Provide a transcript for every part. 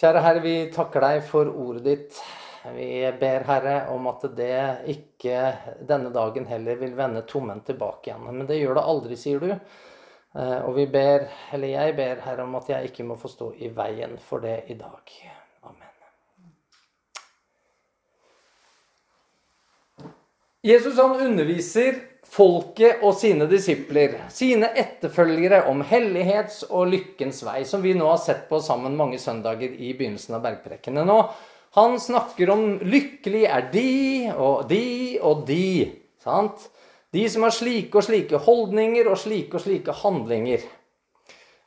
Kjære Herre, vi takker deg for ordet ditt. Vi ber, Herre, om at det ikke denne dagen heller vil vende tomhendt tilbake igjen. Men det gjør det aldri, sier du. Eh, og vi ber, eller jeg ber, Herre, om at jeg ikke må få stå i veien for det i dag. Amen. Jesus han underviser folket og sine disipler, sine etterfølgere, om hellighets- og lykkens vei, som vi nå har sett på sammen mange søndager i begynnelsen av bergprekkene nå. Han snakker om 'lykkelig er de og de og de'. sant? De som har slike og slike holdninger og slike og slike handlinger.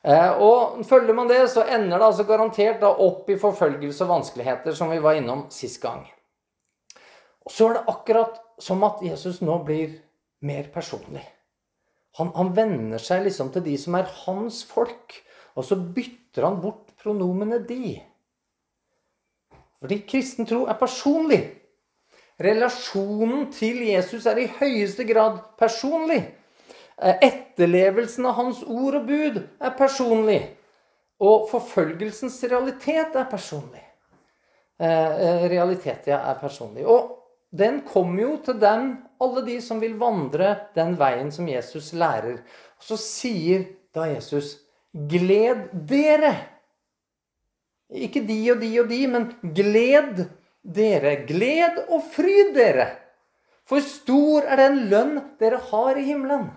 Eh, og Følger man det, så ender det altså garantert da opp i forfølgelse og vanskeligheter, som vi var innom sist gang. Og Så er det akkurat som at Jesus nå blir mer personlig. Han, han venner seg liksom til de som er hans folk, og så bytter han bort pronomene 'de'. Fordi kristen tro er personlig. Relasjonen til Jesus er i høyeste grad personlig. Eh, etterlevelsen av hans ord og bud er personlig. Og forfølgelsens realitet er personlig. Eh, realitet ja, er personlig. Og den kommer jo til dem, alle de som vil vandre den veien som Jesus lærer. Og så sier da Jesus, 'Gled dere'. Ikke de og de og de, men gled dere. Gled og fryd dere. For stor er den lønn dere har i himmelen.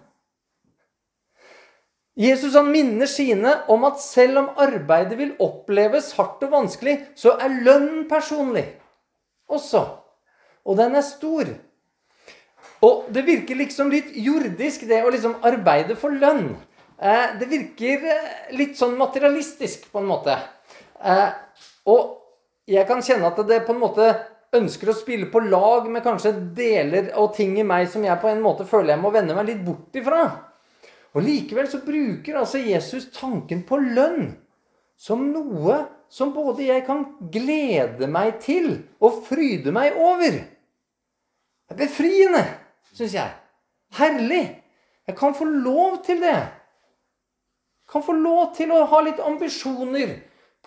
Jesus han minner sine om at selv om arbeidet vil oppleves hardt og vanskelig, så er lønnen personlig også. Og den er stor. Og det virker liksom litt jordisk, det å liksom arbeide for lønn. Eh, det virker eh, litt sånn materialistisk, på en måte. Eh, og jeg kan kjenne at det på en måte ønsker å spille på lag med kanskje deler og ting i meg som jeg på en måte føler jeg må vende meg litt bort ifra. Og Likevel så bruker altså Jesus tanken på lønn som noe som både jeg kan glede meg til og fryde meg over. Det er befriende, syns jeg. Herlig. Jeg kan få lov til det. Jeg kan få lov til å ha litt ambisjoner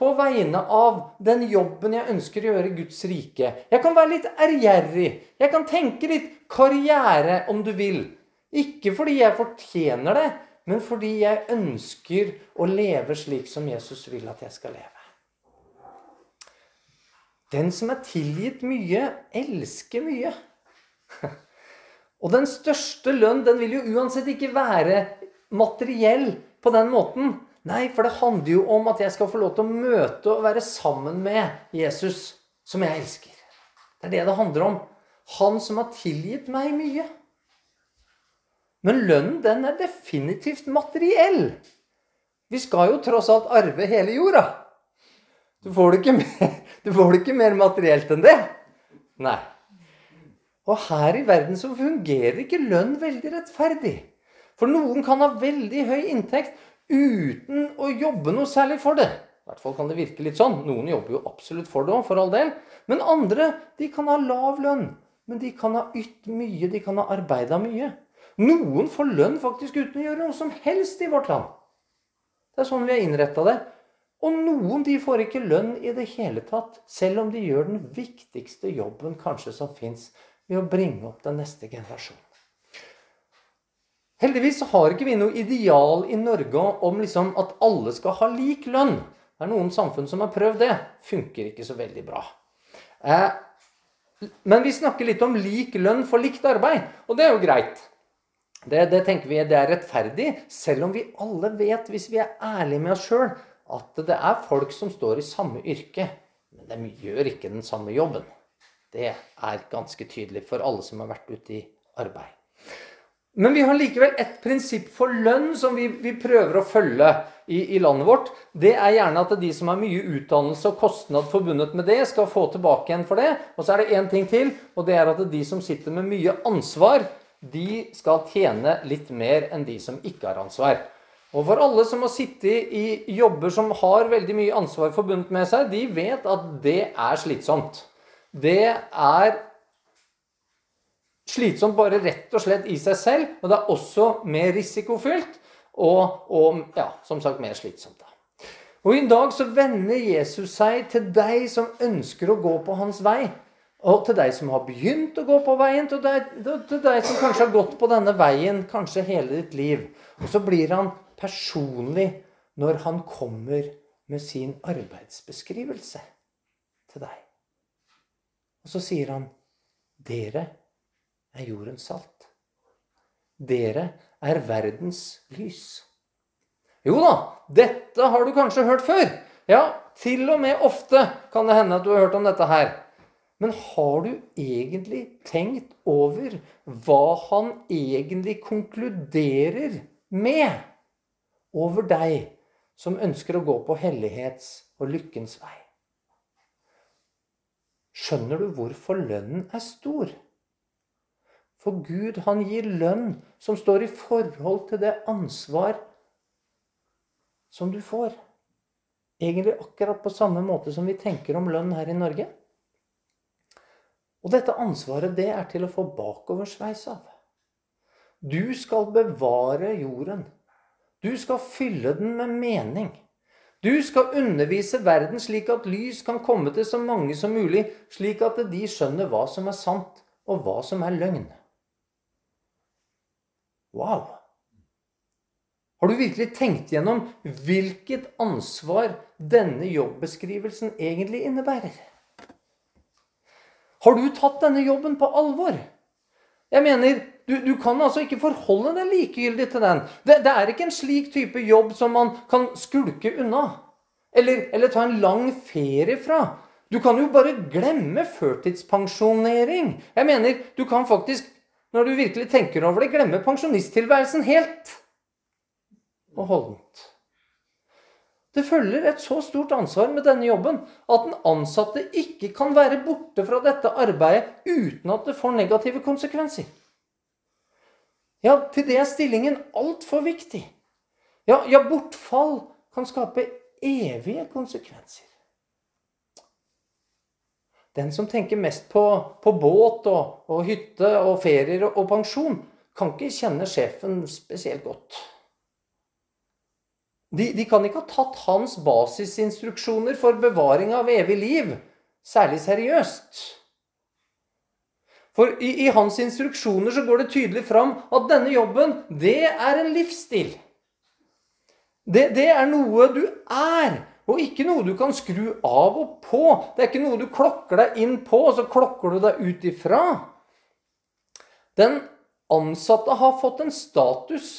på vegne av den jobben jeg ønsker å gjøre i Guds rike. Jeg kan være litt ærgjerrig. Jeg kan tenke litt karriere, om du vil. Ikke fordi jeg fortjener det, men fordi jeg ønsker å leve slik som Jesus vil at jeg skal leve. Den som er tilgitt mye, elsker mye. Og den største lønn den vil jo uansett ikke være materiell på den måten. Nei, for det handler jo om at jeg skal få lov til å møte og være sammen med Jesus, som jeg elsker. Det er det det handler om. Han som har tilgitt meg mye. Men lønnen, den er definitivt materiell. Vi skal jo tross alt arve hele jorda. Du får det ikke mer, det ikke mer materielt enn det. Nei. Og her i verden så fungerer ikke lønn veldig rettferdig. For noen kan ha veldig høy inntekt uten å jobbe noe særlig for det. I hvert fall kan det virke litt sånn. Noen jobber jo absolutt for det òg, for all del. Men andre de kan ha lav lønn. Men de kan ha ytt mye, de kan ha arbeida mye. Noen får lønn faktisk uten å gjøre noe som helst i vårt land. Det er sånn vi har innretta det. Og noen de får ikke lønn i det hele tatt, selv om de gjør den viktigste jobben kanskje som fins, ved å bringe opp den neste generasjonen. Heldigvis har ikke vi noe ideal i Norge om liksom at alle skal ha lik lønn. Det er noen samfunn som har prøvd det. Funker ikke så veldig bra. Eh, men vi snakker litt om lik lønn for likt arbeid, og det er jo greit. Det, det tenker vi det er rettferdig, selv om vi alle vet, hvis vi er ærlige med oss sjøl, at det er folk som står i samme yrke, men de gjør ikke den samme jobben. Det er ganske tydelig for alle som har vært ute i arbeid. Men vi har likevel et prinsipp for lønn som vi, vi prøver å følge i, i, landet vårt. Det er gjerne at de som har mye utdannelse og kostnad forbundet med det, skal få tilbake igjen for det. Og så er det én ting til, og det er at de som sitter med mye ansvar, de skal tjene litt mer enn de som ikke har ansvar. Og for alle som har sittet i jobber som har veldig mye ansvar forbundet med seg, de vet at det er slitsomt. Det er slitsomt bare rett og slett i seg selv, og det er også mer risikofylt og, og ja, som sagt mer slitsomt. Og i dag så vender Jesus seg til deg som ønsker å gå på hans vei. Og til deg som har begynt å gå på veien, til deg, til deg som kanskje har gått på denne veien kanskje hele ditt liv. Og så blir han personlig når han kommer med sin arbeidsbeskrivelse til deg. Og så sier han, 'Dere er jordens salt. Dere er verdens lys.' Jo da, dette har du kanskje hørt før. Ja, til og med ofte kan det hende at du har hørt om dette her. Men har du egentlig tenkt over hva han egentlig konkluderer med over deg som ønsker å gå på hellighets- og lykkens vei? Skjønner du hvorfor lønnen er stor? For Gud, han gir lønn som står i forhold til det ansvar som du får. Egentlig akkurat på samme måte som vi tenker om lønn her i Norge. Og dette ansvaret, det er til å få bakoversveis av. Du skal bevare jorden. Du skal fylle den med mening. Du skal undervise verden slik at lys kan komme til så mange som mulig, slik at de skjønner hva som er sant, og hva som er løgn. Wow! Har du virkelig tenkt gjennom hvilket ansvar denne jobbeskrivelsen egentlig innebærer? Har du tatt denne jobben på alvor? Jeg mener, du, du kan altså ikke forholde deg likegyldig til den. Det, det, er ikke en slik type jobb som man kan skulke unna. Eller, eller ta en lang ferie fra. Du kan jo bare glemme førtidspensjonering. Jeg mener, du kan faktisk, når du virkelig tenker over det, glemme pensjonisttilværelsen helt og holdent. Det følger et så stort ansvar med denne jobben at den ansatte ikke kan være borte fra dette arbeidet uten at det får negative konsekvenser. Ja, til det er stillingen altfor viktig. Ja, ja, bortfall kan skape evige konsekvenser. Den som tenker mest på, på båt og, og, hytte og ferier og, og pensjon, kan ikke kjenne sjefen spesielt godt. De, de, kan ikke ha tatt hans basisinstruksjoner for bevaring av evig liv særlig seriøst. For i, i, hans instruksjoner så går det tydelig fram at denne jobben, det er en livsstil. Det, det er noe du er, og ikke noe du kan skru av og på. Det er ikke noe du klokker deg inn på, og så klokker du deg ut ifra. Den ansatte har fått en status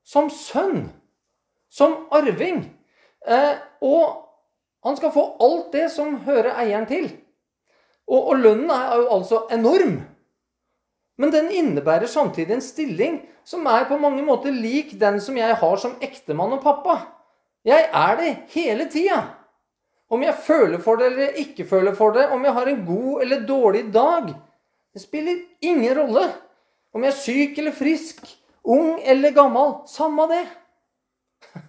som sønn som arving. Eh, og han skal få alt det som hører eieren til. Og, og lønnen er jo altså enorm. Men den innebærer samtidig en stilling som er på mange måter lik den som jeg har som ektemann og pappa. Jeg er det hele tida. Om jeg føler for det eller ikke føler for det, om jeg har en god eller dårlig dag Det spiller ingen rolle. Om jeg er syk eller frisk, ung eller gammel. Samme det.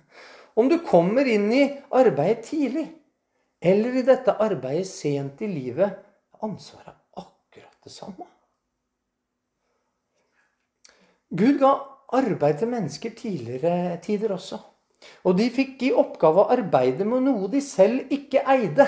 Om du kommer inn i arbeidet tidlig, eller i dette arbeidet sent i livet, er ansvaret akkurat det samme. Gud ga arbeid til mennesker tidligere tider også. Og de fikk i oppgave å arbeide med noe de selv ikke eide.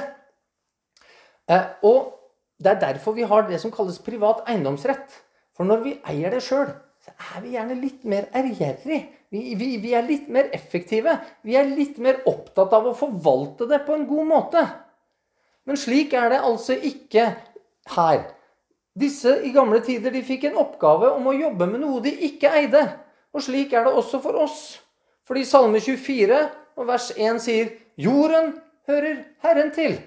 Eh, og det er derfor vi har det som kalles privat eiendomsrett. For når vi eier det sjøl, så er vi gjerne litt mer ærgjerrig. Vi, vi, vi, er litt mer effektive. Vi er litt mer opptatt av å forvalte det på en god måte. Men slik er det altså ikke her. Disse i gamle tider de fikk en oppgave om å jobbe med noe de ikke eide. Og slik er det også for oss. Fordi Salme 24 og vers 1 sier Jorden hører Herren til.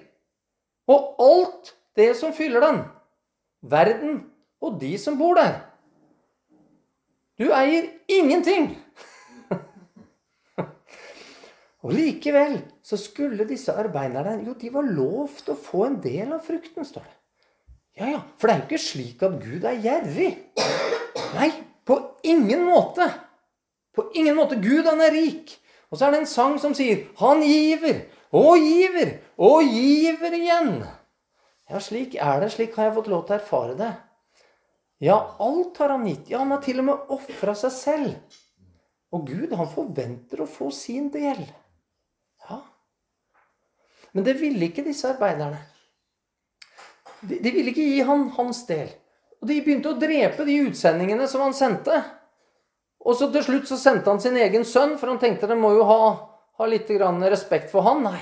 Og alt det som fyller den. Verden og de som bor der. Du eier ingenting! Og likevel så skulle disse arbeiderne jo, de var lovt å få en del av frukten, står det. Ja, ja, For det er jo ikke slik at Gud er gjerrig. Nei, på ingen måte. På ingen måte. Gud, han er rik. Og så er det en sang som sier 'Han giver og giver og giver igjen'. Ja, slik er det. Slik har jeg fått lov til å erfare det. Ja, alt har han gitt. Ja, han har til og med ofra seg selv. Og Gud, han forventer å få sin del. Ja. Men det ville ikke disse arbeiderne. De, ville ikke gi han hans del. Og de begynte å drepe de utsendingene som han sendte. Og så til slutt så sendte han sin egen sønn, for han tenkte de må jo ha, ha litt respekt for han. Nei,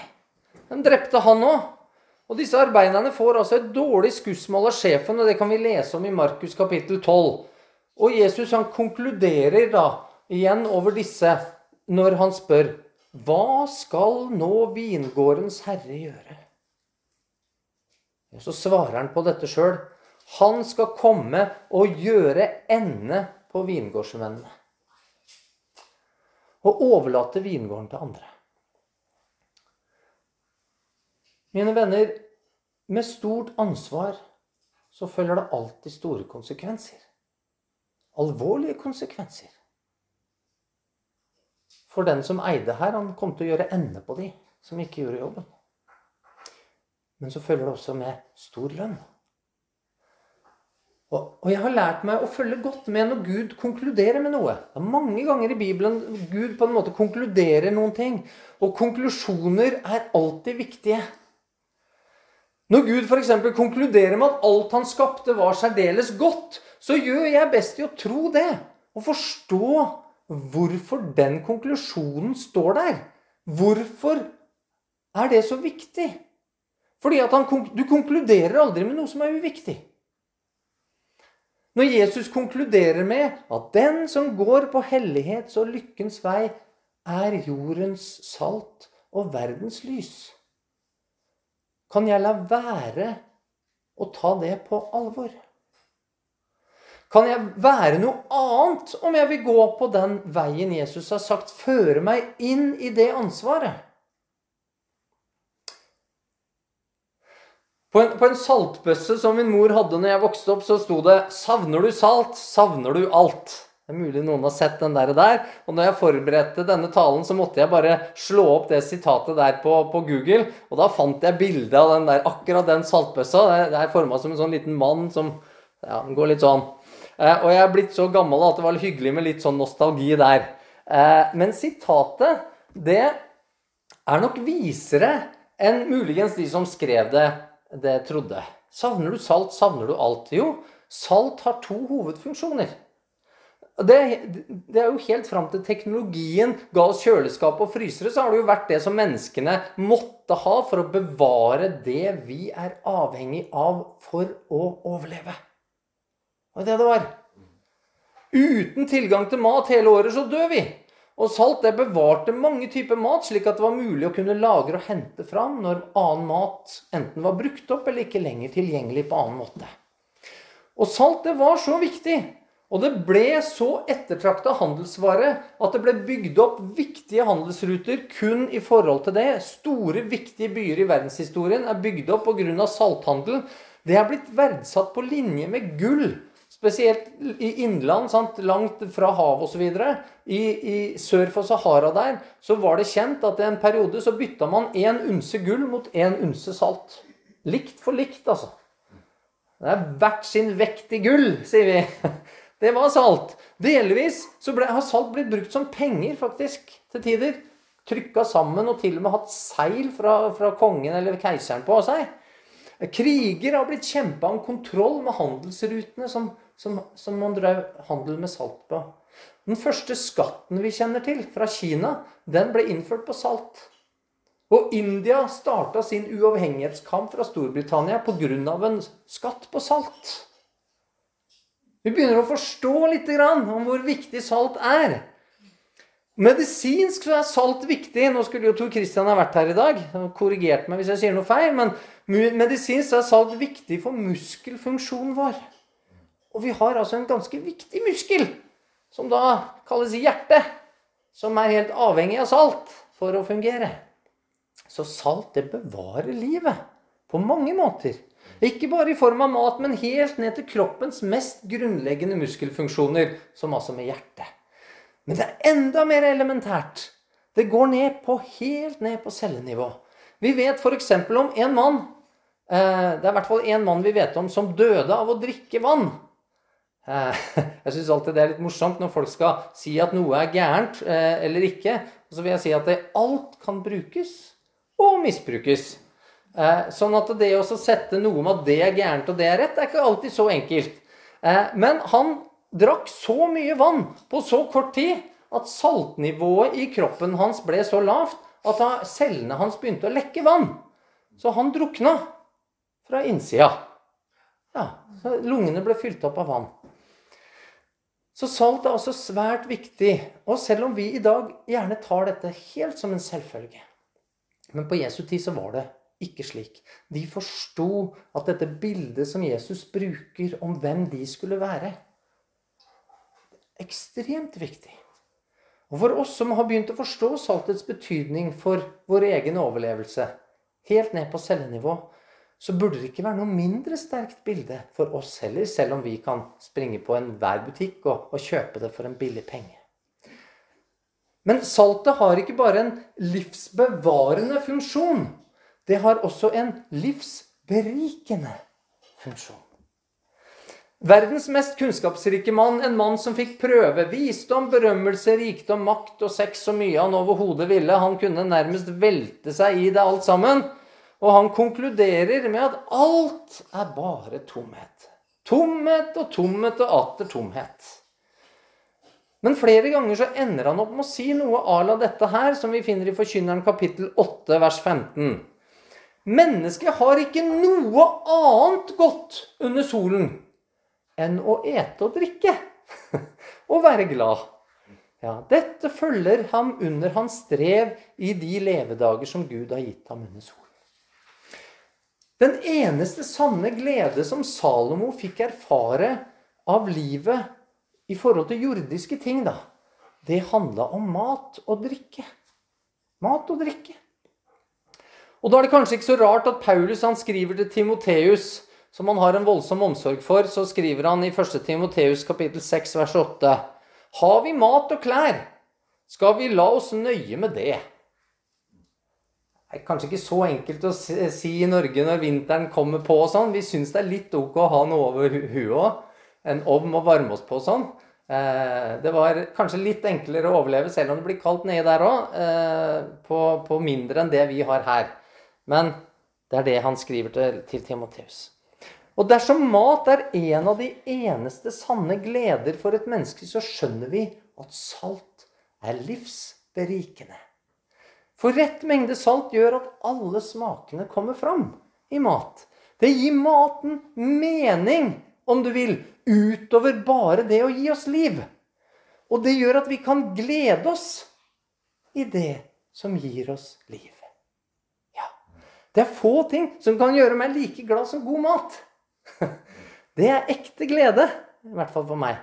de drepte han òg. Og disse arbeiderne får altså et dårlig skussmål av sjefen, og det kan vi lese om i Markus kapittel 12. Og Jesus han konkluderer da igjen over disse når han spør Hva skal nå vingårdens herre gjøre? Og så svarer han på dette sjøl. Han skal komme og gjøre ende på vingårdsvennene. Og overlate vingården til andre. Mine venner, med stort ansvar så følger det alltid store konsekvenser. Alvorlige konsekvenser. For den som eide her, han kom til å gjøre ende på de som ikke gjorde jobben. Men så følger det også med stor lønn. Og, og, jeg har lært meg å følge godt med når Gud konkluderer med noe. Det er mange ganger i Bibelen Gud på en måte konkluderer noen ting. Og konklusjoner er alltid viktige. Når Gud f.eks. konkluderer med at alt han skapte, var særdeles godt, så gjør jeg best i å tro det. Og forstå hvorfor den konklusjonen står der. Hvorfor er det så viktig? Fordi han, du konkluderer aldri med noe som er uviktig. Når Jesus konkluderer med at den som går på hellighets og lykkens vei, er jordens salt og verdens lys kan jeg la være å ta det på alvor? Kan jeg være noe annet om jeg vil gå på den veien Jesus har sagt, føre meg inn i det ansvaret? På en, på en saltbøsse som min mor hadde når jeg vokste opp, så sto det 'Savner du salt, savner du alt'. Det er mulig noen har sett den der. Og der. Og når jeg forberedte denne talen, så måtte jeg bare slå opp det sitatet der på, på Google. Og da fant jeg bilde av den der, akkurat den saltbøssa. Det er forma som en sånn liten mann som Ja, går litt sånn. Eh, og jeg er blitt så gammel at det var hyggelig med litt sånn nostalgi der. Eh, men sitatet, det er nok visere enn muligens de som skrev det, det jeg trodde. Savner du salt, savner du alt? Jo, salt har to hovedfunksjoner. Det, det, er jo helt fram til teknologien ga oss kjøleskap og frysere, så har det jo vært det som menneskene måtte ha for å bevare det vi er avhengig av for å overleve. Det var det det var. Uten tilgang til mat hele året så dør vi. Og salt det bevarte mange typer mat, slik at det var mulig å kunne lagre og hente fram når annen mat enten var brukt opp eller ikke lenger tilgjengelig på annen måte. Og salt det var så viktig og det ble så ettertrakta handelsvare at det ble bygd opp viktige handelsruter kun i forhold til det. Store, viktige byer i verdenshistorien er bygd opp pga. salthandel. Det er blitt verdsatt på linje med gull. Spesielt i innland, sant? langt fra havet osv. I, I sør for Sahara der så var det kjent at i en periode så bytta man én unse gull mot én unse salt. Likt for likt, altså. Det er hvert sin vekt i gull, sier vi. Det var salt. Delvis så ble, har salt blitt brukt som penger, faktisk, til tider. Trykka sammen og til og med hatt seil fra, fra kongen eller keiseren på seg. Kriger har blitt kjempa om kontroll med handelsrutene som, som, som man drev handel med salt på. Den første skatten vi kjenner til, fra Kina, den ble innført på salt. Og India starta sin uavhengighetskamp fra Storbritannia pga. en skatt på salt. Vi begynner å forstå litt om hvor viktig salt er. Medisinsk så er salt viktig. Nå skulle jo Tor Christian ha vært her i dag. Korrigert meg hvis jeg sier noe feil. Men medisinsk er salt viktig for muskelfunksjonen vår. Og vi har altså en ganske viktig muskel, som da kalles hjerte, som er helt avhengig av salt for å fungere. Så salt, det bevarer livet på mange måter. Ikke bare i form av mat, men helt ned til kroppens mest grunnleggende muskelfunksjoner, som altså med hjertet. Men det er enda mer elementært. Det går ned på, helt ned på cellenivå. Vi vet f.eks. om en mann eh, Det er i hvert fall én mann vi vet om som døde av å drikke vann. Eh, jeg syns alltid det er litt morsomt når folk skal si at noe er gærent eh, eller ikke. Så vil jeg si at alt kan brukes, og misbrukes. Eh, sånn at det å sette noe med at det er gærent og det er rett, er ikke alltid så enkelt. Men han drakk så mye vann på så kort tid at saltnivået i kroppen hans ble så lavt at cellene hans begynte å lekke vann. Så han drukna fra innsida. Ja, så Lungene ble fylt opp av vann. Så salt er også svært viktig. Og selv om vi i dag gjerne tar dette helt som en selvfølge Men på Jesu tid så var det ikke slik. De forsto at dette bildet som Jesus bruker om hvem de skulle være, ekstremt viktig. Og for oss som har begynt å forstå saltets betydning for vår egen overlevelse, helt ned på cellenivå, så burde det ikke være noe mindre sterkt bilde for oss heller, selv om vi kan springe på enhver butikk og, og kjøpe det for en billig penge. Men saltet har ikke bare en livsbevarende funksjon. Det har også en livsberikende funksjon. Verdens mest kunnskapsrike mann, en mann som fikk prøve visdom, berømmelse, rikdom, makt og sex så mye han overhodet ville. Han kunne nærmest velte seg i det alt sammen. Og han konkluderer med at alt er bare tomhet. Tomhet og tomhet og atter tomhet. Men flere ganger så ender han opp med å si noe à la dette her, som vi finner i Forkynneren kapittel 8, vers 15. Mennesket har ikke noe annet godt under solen enn å ete og drikke og være glad. Ja, dette følger ham under hans strev i de levedager som Gud har gitt ham under solen. Den eneste sanne glede som Salomo fikk erfare av livet i forhold til jordiske ting, da, det handla om mat og drikke. Mat og drikke. Og da er det kanskje ikke så rart at Paulus han skriver til Timoteus, som han har en voldsom omsorg for, så skriver han i 1. Timoteus kapittel 6 vers 8.: Har vi mat og klær, skal vi la oss nøye med det. Er kanskje ikke så enkelt å si i Norge når vinteren kommer på og sånn. Vi syns det er litt ok å ha noe over huet òg. En ovn å varme oss på og sånn. Eh, det var kanskje litt enklere å overleve, selv om det blir kaldt nede der òg, eh, på, på mindre enn det vi har her. Men det er det han skriver til, til Timoteus. Og dersom mat er en av de eneste sanne gleder for et menneske, så skjønner vi at salt er livsberikende. For rett mengde salt gjør at alle smakene kommer fram i mat. Det gir maten mening, om du vil, utover bare det å gi oss liv. Og det gjør at vi kan glede oss i det som gir oss liv. Det er få ting som kan gjøre meg like glad som god mat. Det er ekte glede, i hvert fall for meg.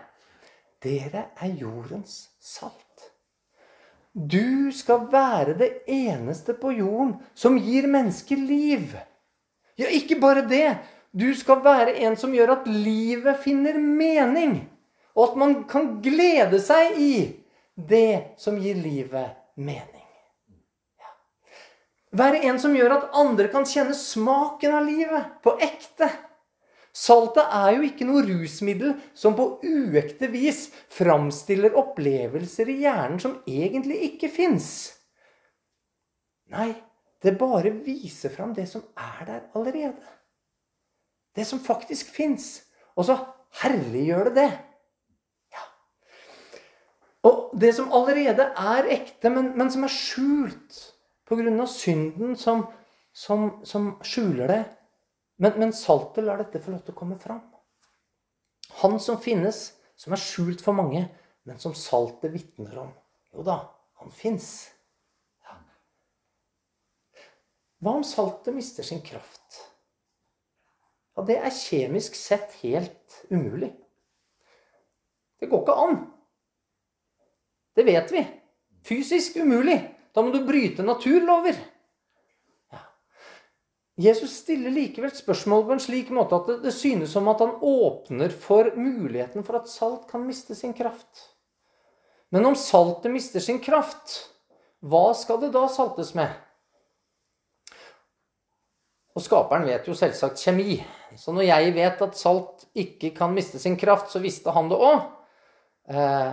Dere er jordens salt. Du skal være det eneste på jorden som gir mennesker liv. Ja, ikke bare det. Du skal være en som gjør at livet finner mening. Og at man kan glede seg i det som gir livet mening. Være en som gjør at andre kan kjenne smaken av livet på ekte. Saltet er jo ikke noe rusmiddel som på uekte vis framstiller opplevelser i hjernen som egentlig ikke fins. Nei, det bare viser fram det som er der allerede. Det som faktisk fins. Og så herliggjør det det. Ja. Og det som allerede er ekte, men, men som er skjult Pga. synden som, som, som, skjuler det. Men, men saltet lar dette få lov til å komme fram. Han som finnes, som er skjult for mange, men som saltet vitner om. Jo da, han fins. Ja. Hva om saltet mister sin kraft? Ja, det er kjemisk sett helt umulig. Det går ikke an. Det vet vi. Fysisk umulig. Da må du bryte naturlover. Jesus stiller likevel spørsmål på en slik måte at det, det synes som at han åpner for muligheten for at salt kan miste sin kraft. Men om saltet mister sin kraft, hva skal det da saltes med? Og skaperen vet jo selvsagt kjemi. Så når jeg vet at salt ikke kan miste sin kraft, så visste han det òg. Eh,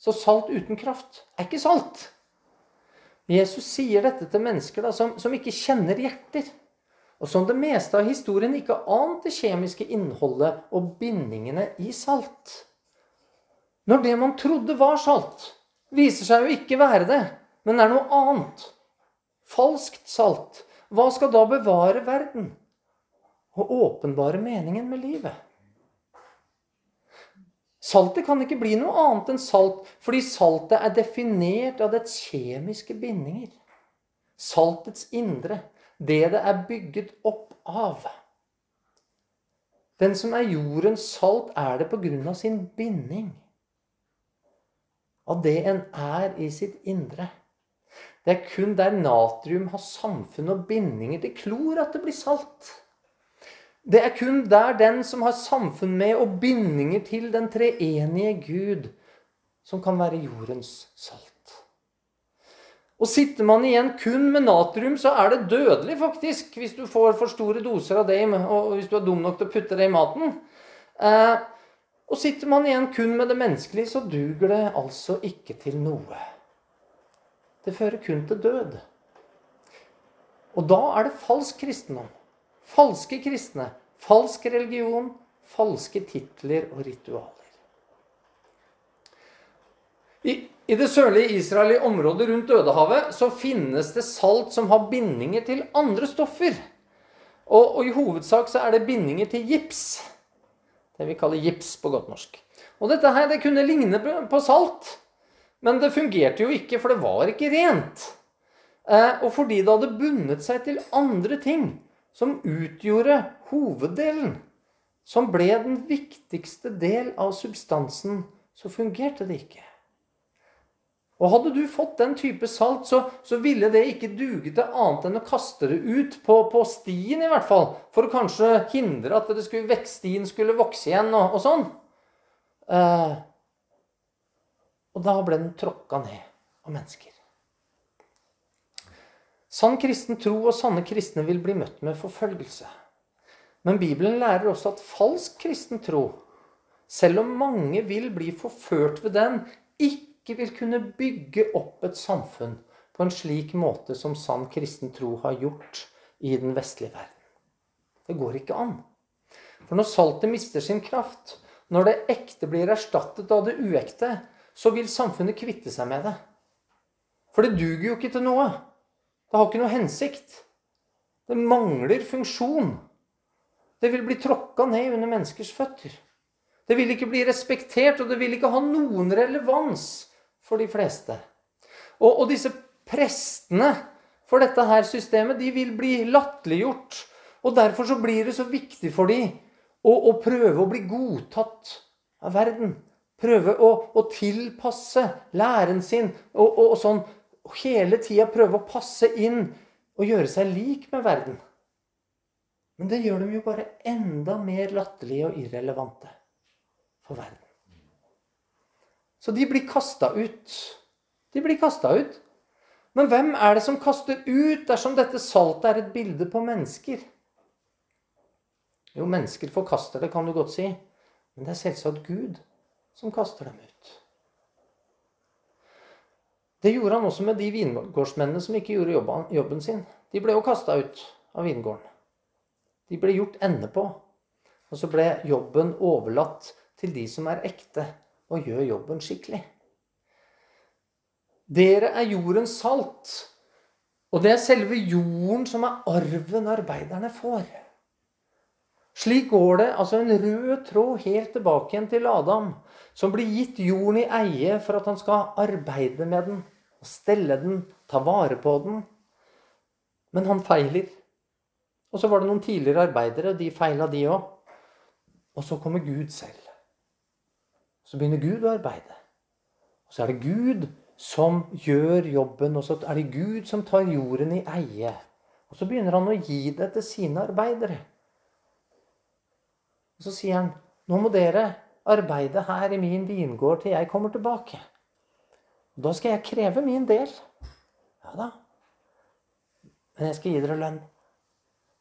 så salt uten kraft er ikke salt. Jesus sier dette til mennesker da, som, som ikke kjenner hjerter. Og som det meste av historien ikke ant det kjemiske innholdet og bindingene i salt. Når det man trodde var salt, viser seg jo ikke være det, men er noe annet. Falskt salt. Hva skal da bevare verden og åpenbare meningen med livet? Saltet kan ikke bli noe annet enn salt, fordi saltet er definert av dets kjemiske bindinger. Saltets indre. Det det er bygget opp av. Den som er jordens salt, er det på grunn av sin binding. Av det en er i sitt indre. Det er kun der natrium har samfunn og bindinger til klor, at det blir salt. Det er kun der den som har samfunn med og bindinger til den treenige Gud, som kan være jordens salt. Og sitter man igjen kun med natrium, så er det dødelig, faktisk, hvis du får for store doser av det, og hvis du er dum nok til å putte det i maten. Eh, og sitter man igjen kun med det menneskelige, så duger det altså ikke til noe. Det fører kun til død. Og da er det falsk kristendom. Falske kristne, falsk religion, falske titler og ritualer. I, I, det sørlige Israel, i området rundt Dødehavet, så finnes det salt som har bindinger til andre stoffer. Og, og i hovedsak så er det bindinger til gips. Det vi kaller gips på godt norsk. Og dette her, det kunne ligne på salt. Men det fungerte jo ikke, for det var ikke rent. Eh, og fordi det hadde bundet seg til andre ting, som utgjorde hoveddelen, som ble den viktigste del av substansen, så fungerte det ikke. Og Hadde du fått den type salt, så, så ville det ikke duge til annet enn å kaste det ut på, på, stien, i hvert fall. For å kanskje hindre at skulle, stien skulle vokse igjen og, og sånn. Eh, og da ble den tråkka ned av mennesker. Sann kristen tro og sanne kristne vil bli møtt med forfølgelse. Men Bibelen lærer også at falsk kristen tro, selv om mange vil bli forført ved den, ikke vil kunne bygge opp et samfunn på en slik måte som sann kristen tro har gjort i den vestlige verden. Det går ikke an. For når saltet mister sin kraft, når det ekte blir erstattet av det uekte, så vil samfunnet kvitte seg med det. For det duger jo ikke til noe. Det har ikke noe hensikt. Det mangler funksjon. Det vil bli tråkka ned under menneskers føtter. Det vil ikke bli respektert, og det vil ikke ha noen relevans for de fleste. Og, og disse prestene for dette her systemet, de vil bli latterliggjort. Og derfor så blir det så viktig for dem å, å prøve å bli godtatt av verden. Prøve å, å tilpasse læren sin og, og, og sånn hele tida prøve å passe inn og gjøre seg lik med verden. Men det gjør dem jo bare enda mer latterlige og irrelevante for verden. Så de blir kasta ut. De blir kasta ut. Men hvem er det som kaster ut dersom dette saltet er et bilde på mennesker? Jo, mennesker forkaster det, kan du godt si. Men det er selvsagt Gud som kaster dem ut. Det gjorde han også med de vingårdsmennene som ikke gjorde jobben sin. De ble jo kasta ut av vingården. De ble gjort ende på. Og så ble jobben overlatt til de som er ekte, og gjør jobben skikkelig. Dere er jordens salt. Og det er selve jorden som er arven arbeiderne får. Slik går det altså en rød tråd helt tilbake igjen til Adam, som blir gitt jorden i eie for at han skal arbeide med den, og stelle den, ta vare på den. Men han feiler. Og så var det noen tidligere arbeidere, de feila de òg. Og så kommer Gud selv. Så begynner Gud å arbeide. Og så er det Gud som gjør jobben, og så er det Gud som tar jorden i eie. Og så begynner han å gi det til sine arbeidere. Og så sier han, 'Nå må dere arbeide her i min vingård til jeg kommer tilbake.' Da skal jeg kreve min del. Ja da. Men jeg skal gi dere lønn.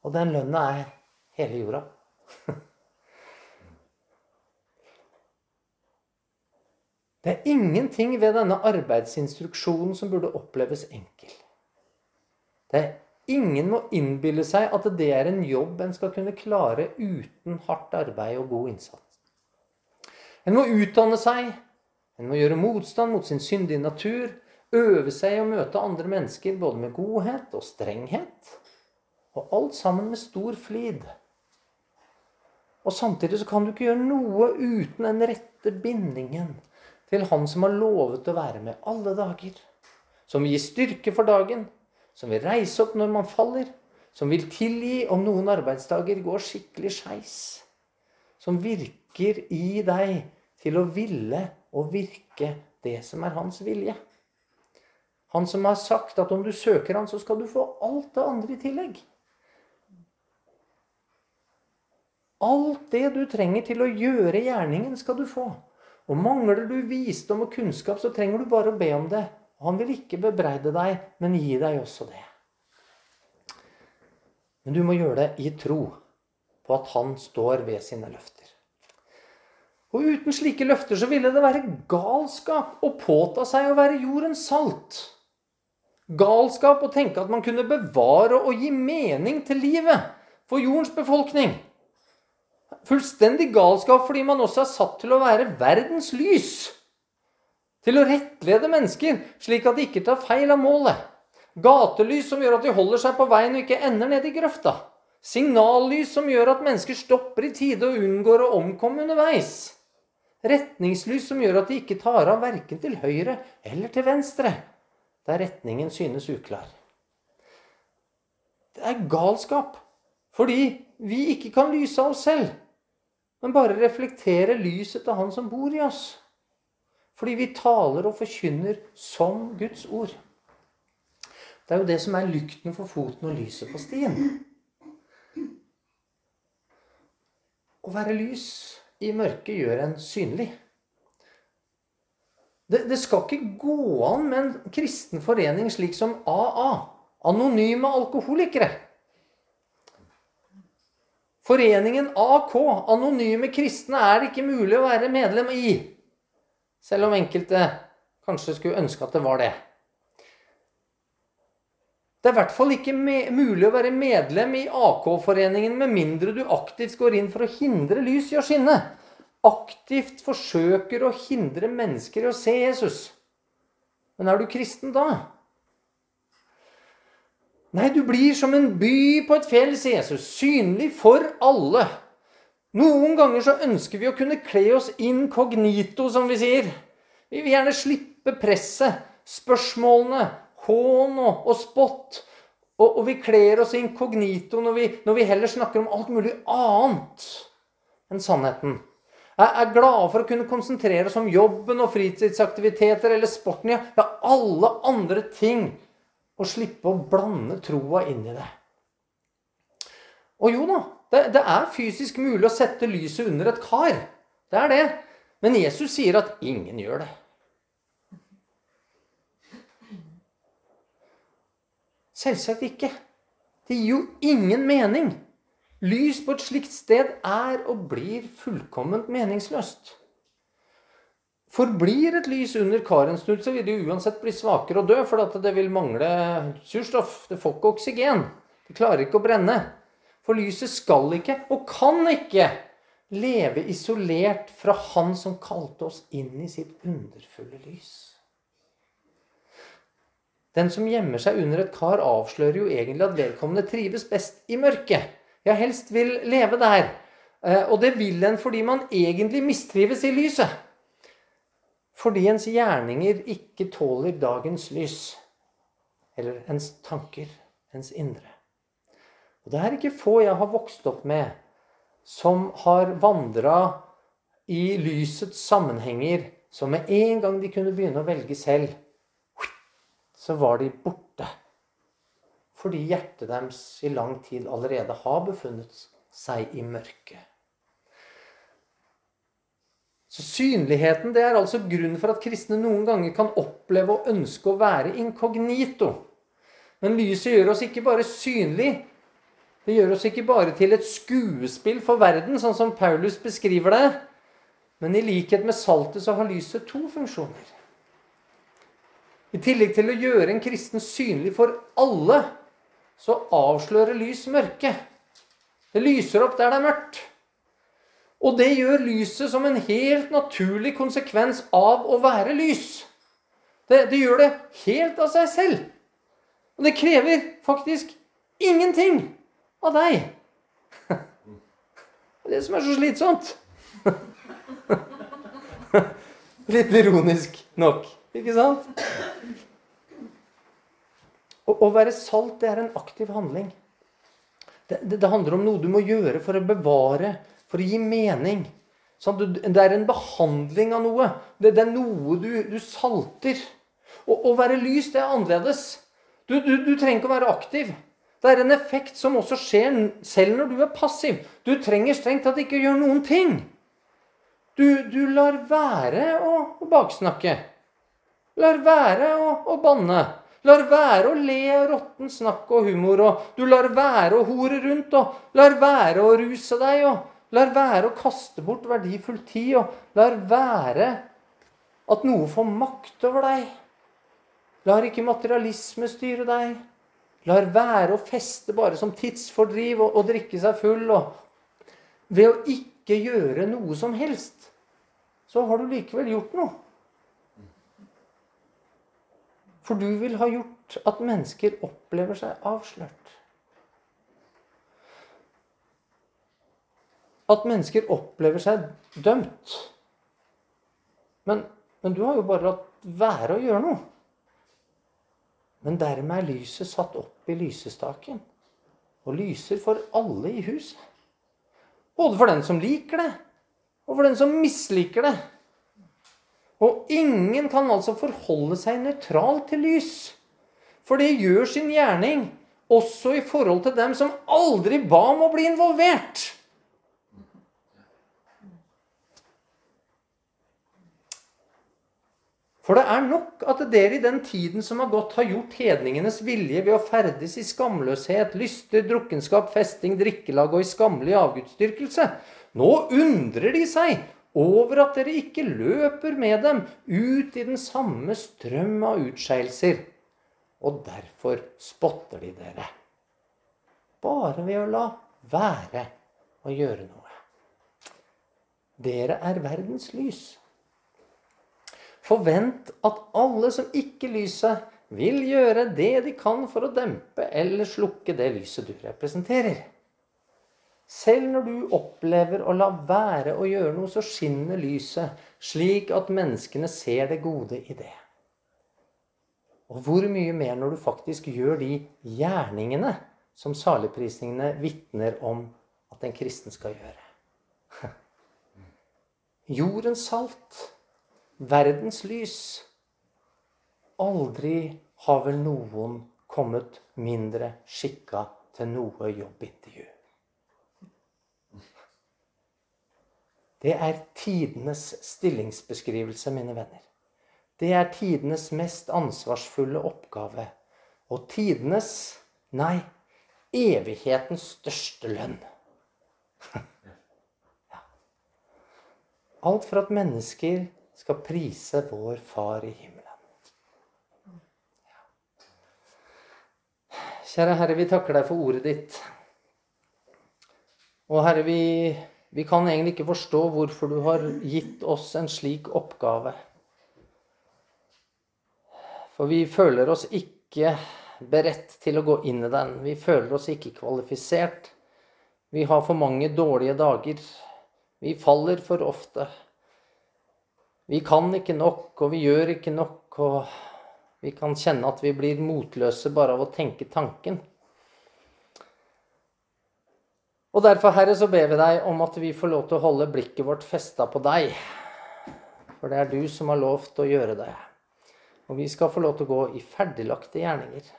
Og den lønna er hele jorda. Det er ingenting ved denne arbeidsinstruksjonen som burde oppleves enkel. Det er Ingen må innbille seg at det er en jobb en skal kunne klare uten hardt arbeid og god innsats. En må utdanne seg, en må gjøre motstand mot sin syndige natur, øve seg i å møte andre mennesker både med godhet og strenghet, og alt sammen med stor flid. Og samtidig så kan du ikke gjøre noe uten den rette bindingen til Han som har lovet å være med alle dager. Som vil gi styrke for dagen, som vil reise opp når man faller, som vil tilgi om noen arbeidsdager går skikkelig skeis. Som virker i deg til å ville og virke det som er hans vilje. Han som har sagt at om du søker han, så skal du få alt det andre i tillegg. Alt det du trenger til å gjøre gjerningen, skal du få. Og mangler du visdom og kunnskap, så trenger du bare å be om det. Han vil ikke bebreide deg, men gi deg også det. Men du må gjøre det i tro på at han står ved sine løfter. Og uten slike løfter så ville det være galskap å påta seg å være jordens salt. Galskap å tenke at man kunne bevare og gi mening til livet for jordens befolkning. Fullstendig galskap fordi man også er satt til å være verdens lys. Til å rettlede mennesker, slik at de ikke tar feil av målet. Gatelys som gjør at de holder seg på veien og ikke ender ned i grøfta. Signallys som gjør at mennesker stopper i tide og unngår å omkomme underveis. Retningslys som gjør at de ikke tar av verken til høyre eller til venstre, der retningen synes uklar. Det er galskap, fordi vi ikke kan lyse av oss selv, men bare reflektere lyset til Han som bor i oss. Fordi vi taler og forkynner som Guds ord. Det er jo det som er lykten for foten og lyset på stien. Å være lys i mørket gjør en synlig. Det, det, skal ikke gå an med en kristen forening slik som AA. Anonyme alkoholikere. Foreningen AK, Anonyme kristne, er det ikke mulig å være medlem i. Selv om enkelte kanskje skulle ønske at det var det. Det er i hvert fall ikke mulig å være medlem i AK-foreningen med mindre du aktivt går inn for å hindre lys i å skinne. Aktivt forsøker å hindre mennesker i å se Jesus. Men er du kristen da? Nei, du blir som en by på et fjell, sier Jesus. Synlig for alle. Noen ganger så ønsker vi å kunne kle oss inkognito, som vi sier. Vi vil gjerne slippe presset, spørsmålene, hån og, spott. Og, og, vi kler oss inkognito når vi, når vi heller snakker om alt mulig annet enn sannheten. Jeg er glad for å kunne konsentrere oss om jobben og fritidsaktiviteter eller sporten. Ja, alle andre ting. Og slippe å blande troa inn i det. Og jo da, det, det, er fysisk mulig å sette lyset under et kar. Det er det. Men Jesus sier at ingen gjør det. Selvsagt ikke. Det gir jo ingen mening. Lys på et slikt sted er og blir fullkomment meningsløst. Forblir et lys under karen snudd, så vil det uansett bli svakere og dø, for det vil mangle surstoff. Det får ikke oksygen. Det klarer ikke å brenne. For lyset skal ikke, og kan ikke, leve isolert fra Han som kalte oss inn i sitt underfulle lys. Den som gjemmer seg under et kar, avslører jo egentlig at vedkommende trives best i mørket. Ja, helst vil leve der. Eh, og det vil en fordi man egentlig mistrives i lyset. Fordi ens gjerninger ikke tåler dagens lys. Eller ens tanker, ens indre. Og det er ikke få jeg har vokst opp med, som har vandra i lysets sammenhenger, som med en gang de kunne begynne å velge selv, så var de borte. Fordi hjertet deres i lang tid allerede har befunnet seg i mørket. Så Synligheten det er altså grunnen for at kristne noen ganger kan oppleve og ønske å være inkognito. Men lyset gjør oss ikke bare synlig, det gjør oss ikke bare til et skuespill for verden, sånn som Paulus beskriver det. Men i likhet med saltet så har lyset to funksjoner. I tillegg til å gjøre en kristen synlig for alle, så avslører lys mørke. Det lyser opp der det er mørkt. Og det gjør lyset som en helt naturlig konsekvens av å være lys. Det, det gjør det helt av seg selv. Og det krever faktisk ingenting av deg. Det er det som er så slitsomt. Litt ironisk nok, ikke sant? Å, være salt, det er en aktiv handling. Det, det, det, handler om noe du må gjøre for å bevare, for å gi mening. Det er en behandling av noe. Det, er noe du, du salter. Å være lys, det er annerledes. Du, du, du trenger ikke å være aktiv. Det er en effekt som også skjer selv når du er passiv. Du trenger strengt tatt ikke gjøre noen ting. Du, du lar være å, å, baksnakke. Lar være å, å banne. Lar være å le av råtten snakk og humor. Og du lar være å hore rundt. Og lar være å ruse deg. Og lar være å kaste bort verdifull tid. Og lar være at noe får makt over deg. Lar ikke materialisme styre deg. Lar være å feste bare som tidsfordriv og, og drikke seg full. Og ved å ikke gjøre noe som helst så har du likevel gjort noe. For du vil ha gjort at mennesker opplever seg avslørt. At mennesker opplever seg dømt. Men, men du har jo bare latt være å gjøre noe. Men dermed er lyset satt opp i lysestaken og lyser for alle i huset. Både for den som liker det, og for den som misliker det. Og ingen kan altså forholde seg nøytral til lys. For det gjør sin gjerning også i forhold til dem som aldri ba om å bli involvert. For det er nok at dere i den tiden som har gått, har gjort hedningenes vilje ved å ferdes i skamløshet, lyster, drukkenskap, festing, drikkelag og i skammelig avgudsdyrkelse. Nå undrer de seg over at dere ikke løper med dem ut i den samme strøm av utskeielser. Og derfor spotter de dere. Bare ved å la være å gjøre noe. Dere er verdens lys. Forvent at alle som ikke lyser, vil gjøre det de kan for å dempe eller slukke det lyset du representerer. Selv når du opplever å la være å gjøre noe, så skinner lyset, slik at menneskene ser det gode i det. Og hvor mye mer når du faktisk gjør de gjerningene som saligprisningene vitner om at en kristen skal gjøre. Jordens salt, verdens lys. Aldri har vel noen kommet mindre skikka til noe jobbintervju. Det er tidenes stillingsbeskrivelse, mine venner. Det er tidenes mest ansvarsfulle oppgave. Og tidenes nei, evighetens største lønn. Alt for at mennesker skal prise vår Far i himmelen. Kjære Herre, vi takker deg for ordet ditt. Og Herre, vi vi kan egentlig ikke forstå hvorfor du har gitt oss en slik oppgave. For vi føler oss ikke beredt til å gå inn i den. Vi føler oss ikke kvalifisert. Vi har for mange dårlige dager. Vi faller for ofte. Vi kan ikke nok, og vi gjør ikke nok. Og vi kan kjenne at vi blir motløse bare av å tenke tanken. Og derfor, Herre, så ber vi deg om at vi får lov til å holde blikket vårt festa på deg. For det er du som har lovt å gjøre det. Og vi skal få lov til å gå i ferdiglagte gjerninger.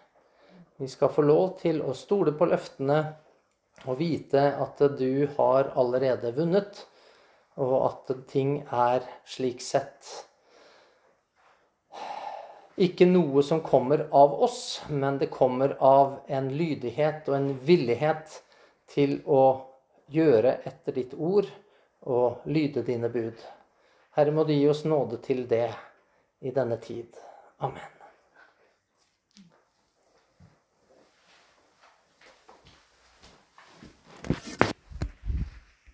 Vi skal få lov til å stole på løftene og vite at du har allerede vunnet, og at ting er slik sett ikke noe som kommer av oss, men det kommer av en lydighet og en villighet til å gjøre etter ditt ord og lyde dine bud. Herre, må du gi oss nåde til det i denne tid. Amen.